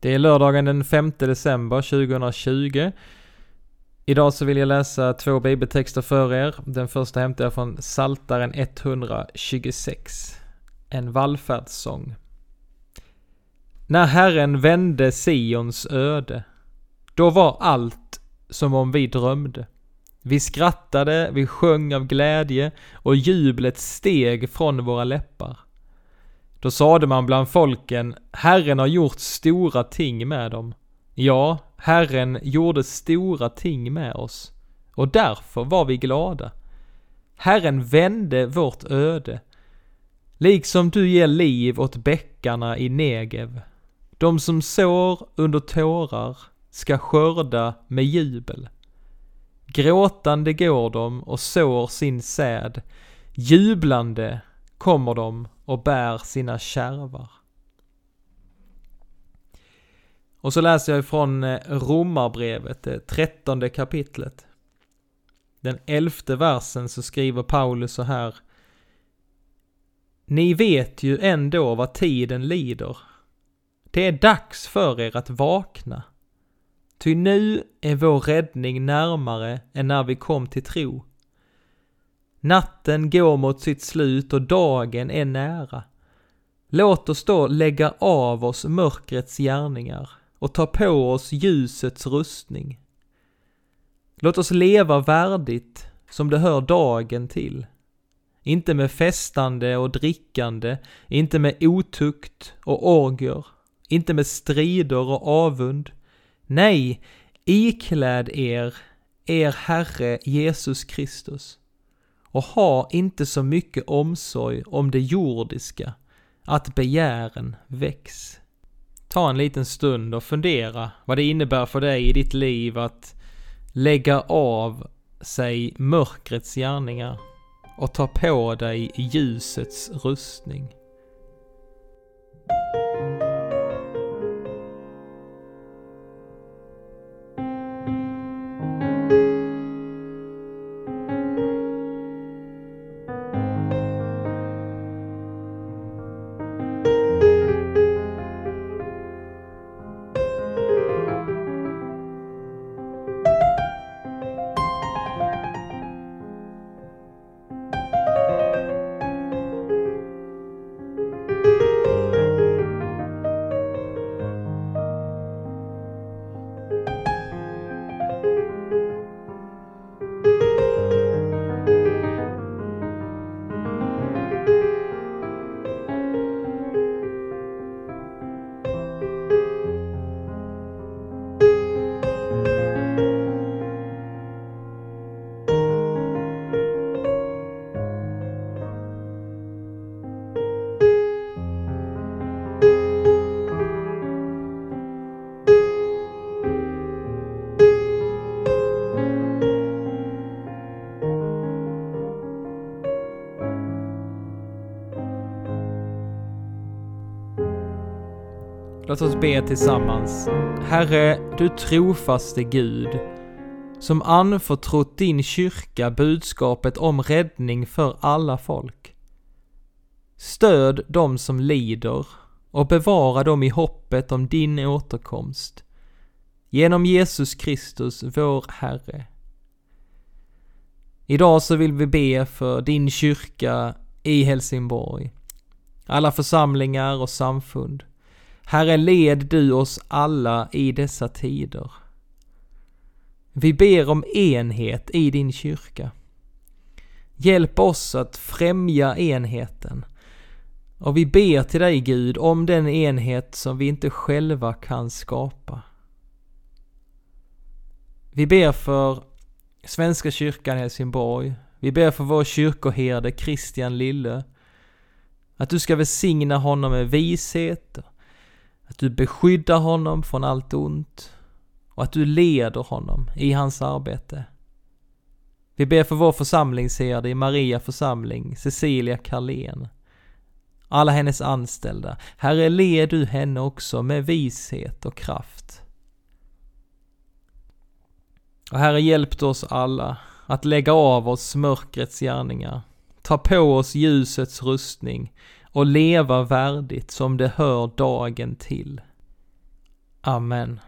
Det är lördagen den 5 december 2020. Idag så vill jag läsa två bibeltexter för er. Den första hämtar jag från Saltaren 126. En vallfärdssång. När Herren vände Sions öde, då var allt som om vi drömde. Vi skrattade, vi sjöng av glädje och jublet steg från våra läppar. Då sade man bland folken, Herren har gjort stora ting med dem. Ja, Herren gjorde stora ting med oss. Och därför var vi glada. Herren vände vårt öde. Liksom du ger liv åt bäckarna i Negev. De som sår under tårar ska skörda med jubel. Gråtande går de och sår sin säd. Jublande kommer de och bär sina kärvar. Och så läser jag ifrån eh, Romarbrevet, det trettonde kapitlet. Den elfte versen så skriver Paulus så här. Ni vet ju ändå vad tiden lider. Det är dags för er att vakna. Ty nu är vår räddning närmare än när vi kom till tro. Natten går mot sitt slut och dagen är nära. Låt oss då lägga av oss mörkrets gärningar och ta på oss ljusets rustning. Låt oss leva värdigt som det hör dagen till. Inte med festande och drickande, inte med otukt och orger, inte med strider och avund. Nej, ikläd er, er Herre Jesus Kristus och ha inte så mycket omsorg om det jordiska, att begären väcks. Ta en liten stund och fundera vad det innebär för dig i ditt liv att lägga av sig mörkrets gärningar och ta på dig ljusets rustning. Låt oss be tillsammans. Herre, du trofaste Gud, som anförtrott din kyrka budskapet om räddning för alla folk. Stöd dem som lider och bevara dem i hoppet om din återkomst. Genom Jesus Kristus, vår Herre. Idag så vill vi be för din kyrka i Helsingborg. Alla församlingar och samfund. Herre, led du oss alla i dessa tider. Vi ber om enhet i din kyrka. Hjälp oss att främja enheten. Och vi ber till dig Gud om den enhet som vi inte själva kan skapa. Vi ber för Svenska kyrkan Helsingborg. Vi ber för vår kyrkoherde Christian Lille. Att du ska välsigna honom med vishet att du beskyddar honom från allt ont och att du leder honom i hans arbete. Vi ber för vår församlingsherde i Maria församling, Cecilia Karlén. Alla hennes anställda. Herre, led du henne också med vishet och kraft. Och Herre, hjälp oss alla att lägga av oss mörkrets gärningar, ta på oss ljusets rustning och leva värdigt som det hör dagen till. Amen.